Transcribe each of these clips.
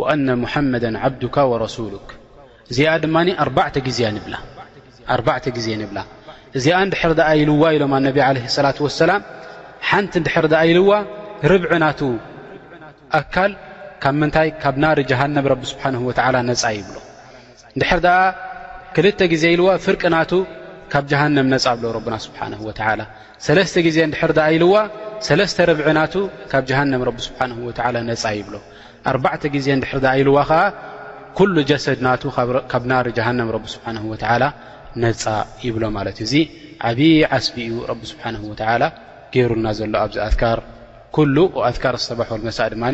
ወኣነ ሙሓመዳ ዓብዱካ ወረሱሉክ እዚኣ ድማ ኣርባዕተ ግዜ ንብላ ኣርባዕተ ግዜ ንብላ እዚኣ ድሕር ደኣ ኢልዋ ኢሎም ኣነቢ ዓለ ሰላት ወሰላም ሓንቲ ድሕር ደኣ ኢልዋ ርብዒ ናቱ ኣካል ካብ ምንታይ ካብ ናሪ ጀሃነብ ረቢ ስብሓን ወተዓላ ነፃ ይብሎ ድሕር ደኣ ክልተ ግዜ ኢልዋ ፍርቂ ናቱ ካብ ጀሃነም ነፃ ብሎ ረብና ስብሓን ወተዓላ ሰለስተ ግዜ ድሕር ደኣ ኢልዋ ሰለስተ ርብዒ ናቱ ካብ ጀሃነም ረቢ ስብሓን ወተዓላ ነፃ ይብሎ ኣርባዕተ ግዜ እንድሕር ደኣ ኢልዋ ኸዓ ኩሉ ጀሰድ ናቱ ካብ ናሪ ጀሃንም ረቢ ስብሓንሁ ወተዓላ ነፃ ይብሎ ማለት እዩ እዚ ዓብዪ ዓስቢ እዩ ረቢ ስብሓንሁ ወተዓላ ገይሩልና ዘሎ ኣብዚ ኣትካር ኩሉ ኣትካር ዝተባሕወልመሳእ ድማ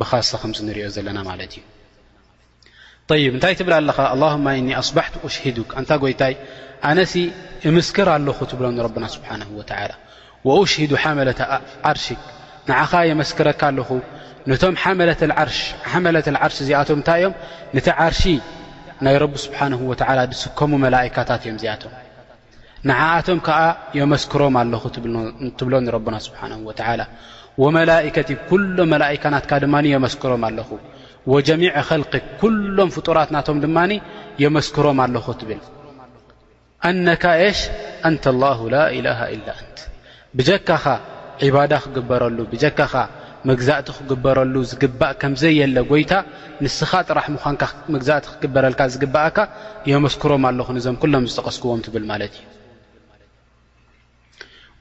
ብኻሳ ከምዚ ንሪኦ ዘለና ማለት እዩ ጠይብ እንታይ ትብል ኣለኻ ኣላሁማ እኒ ኣስባሕቱ ኡሽሂዱክ ኣንታ ጎይታይ ኣነሲ እምስክር ኣለኹ ትብሎ ንረብና ስብሓንሁ ወተዓላ ወኡሽሂዱ ሓመለት ዓርሽክ ንዓኻ የመስክረካ ኣለኹ ነቶም ሓመለት ዓርሽ ሓመለት ዓርሽ እዚኣቶም እንታይ እዮም ነቲ ዓርሺ ናይ ረቢ ስብሓንሁ ወተዓላ ዝስከሙ መላእካታት እዮም እዚኣቶም ንዓኣቶም ከኣ የመስክሮም ኣለኹ ትብሎ ንረቡና ስብሓን ወተላ ወመላእከቲ ኩሎም መላእካ ናትካ ድማ የመስክሮም ኣለኹ ወጀሚዕ ኸልክ ኩሎም ፍጡራት ናቶም ድማ የመስክሮም ኣለኹ ትብል ኣነካ የሽ ኣንተ ላሁ ላኢላሃ ኢላ ኣንት ብጀካኻ ዒባዳ ክግበረሉ፣ ብጀካኻ መግዛእቲ ክግበረሉ ዝግባእ ከም ዘየለ ጎይታ ንስኻ ጥራሕ ምዃንካ መግዛእቲ ክግበረልካ ዝግበኣካ የመስክሮም ኣለኹ ንዘም ኩሎም ዝጠቐስክዎም ትብል ማለት እዩ።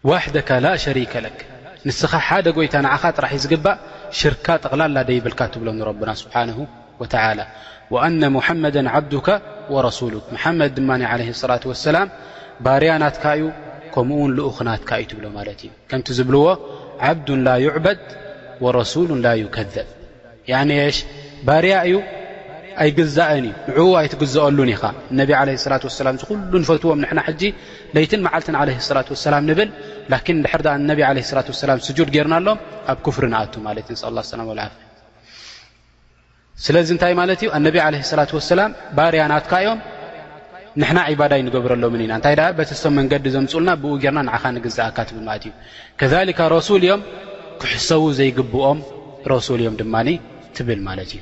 ዋሕደካ ላ ሸሪከ ለክ ንስኻ ሓደ ጎይታ ንዓኻ ጥራሕ እዩ ዝግባእ ሽርካ ጠቕላላ ደይብልካ ትብሎ ንረብና ስብሓንሁ ወተዓላ ወኣነ ሙሓመደን ዓብዱከ ወረሱሉክ መሓመድ ድማ ዓለይሂ ሰላቱ ወሰላም ባርያ ናትካ እዩ ከምኡ ውን ልኡኽ ናትካ እዩ ትብሎ ማለት እዩ ከምቲ ዝብልዎ ዓብዱን ላ ዩዕበድ ወረሱሉን ላ ዩከዘብ ያንየሽ ባርያ እዩ ኣይግዛእን እዩ ንዕኡ ኣይትግዘአሉን ኢኻ እነቢ ዓለ ስላት ወሰላም ዝኩሉ ንፈትዎም ንሕና ሕጂ ለይትን መዓልትን ዓለ ስላት ወሰላም ንብል ላኪን ድሕር እነቢ ዓለ ስላት ወሰላም ስጁድ ገይርና ኣሎም ኣብ ክፍሪ ንኣቱ ማለት እዩ ንስኣላ ሰላም ወልዓፍ ስለዚ እንታይ ማለት እዩ ኣነቢ ለ ሰላት ወሰላም ባርያ ናትካ እዮም ንሕና ዕባዳ ይንገብረሎምን ኢና እንታይ በቲ ዝሰም መንገዲ ዘምፅኡልና ብኡ ገርና ንዓኻ ንግዛእካ ትብል ማለት እዩ ከሊካ ረሱል እዮም ክሕሰቡ ዘይግብኦም ረሱል እዮም ድማ ትብል ማለት እዩ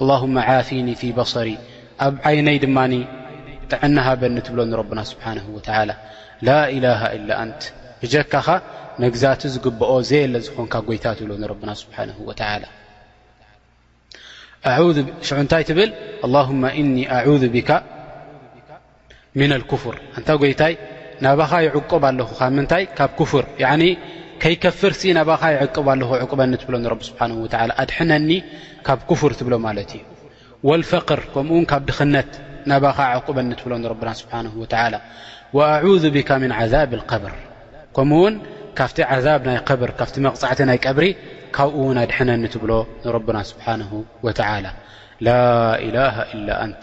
ኣላሁመ ዓፊኒ ፊ በሰሪ ኣብ ዓይነይ ድማ ጥዕና ሃበኒ ትብሎ ንረብና ስብሓነሁ ወተዓላ ላኢላሃ ኢላ ኣንት ብጀካኻ መግዛእቲ ዝግብኦ ዘየለ ዝኾንካ ጎይታ ትብሎ ንረብና ስብሓነሁ ወተዓላ ሽዑ እንታይ ትብል ኣላሁመ እኒ ኣዑዙ ቢካ ምና ልኩፍር ኣንታ ጐይታይ ናባኻ ይዕቆብ ኣለኹ ካብ ምንታይ ካብ ኩፍር ከይከፍር ሲ ናባኻ ይዕቅብ ኣለኹ ዕቅበኒ ትብሎ ንረቢ ስብሓን ወላ ኣድሕነኒ ካብ ኩፍር ትብሎ ማለት እዩ ወልፈቅር ከምኡውን ካብ ድኽነት ናባኻ ዕቅበኒ ትብሎ ንረብና ስብሓን ወላ ወኣዙ ብካ ምን ዓዛብ ልከብር ከምኡውን ካብቲ ዓዛብ ናይ ብር ካብቲ መቕፃዕቲ ናይ ቀብሪ ካብኡ ውን ኣድሕነኒ ትብሎ ንረብና ስብሓን ወላ ላኢላሃ ኢላ ኣንት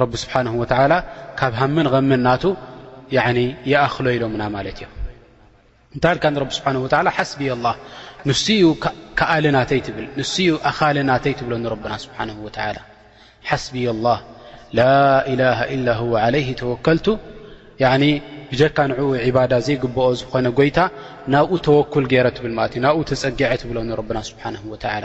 ረቢ ስብሓንሁ ወተዓላ ካብ ሃምን ቐምን ናቱ ይኣኽሎ ኢሎምና ማለት እዮም እንታይ ልካ ንረቢ ስብሓን ወላ ሓስብዮ ኣላ ንሱ ዩ ከኣሊ ናተይ ትብል ንሱ ዩ ኣኻሊ ናተይ ትብሎ ንረብና ስብሓን ወላ ሓስብዮ ኣላ ላኢላሃ ኢላ ሁ ዓለይህ ተወከልቱ ብጀካ ንዕኡ ዕባዳ ዘይግብኦ ዝኾነ ጎይታ ናብኡ ተወኩል ገይረ ትብል ማለት እዩ ናብኡ ተፀጊዐ ትብሎ ንረብና ስብሓን ወላ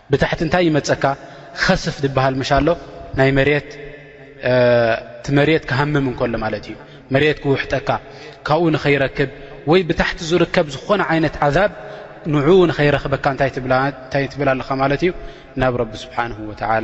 ብታሕቲ እንታይ ይመጸካ ኸስፍ ድበሃል ምሽ ኣሎ ናይ መሬት እቲ መሬት ክሃምም እንከሎ ማለት እዩ መሬት ክውሕጠካ ካብኡ ንኸይረክብ ወይ ብታሕቲ ዝርከብ ዝኾነ ዓይነት ዓዛብ ንኡ ንኸይረኽበካ እታይ ታይ ትብል ኣለኻ ማለት እዩ ናብ ረቢ ስብሓን ወተላ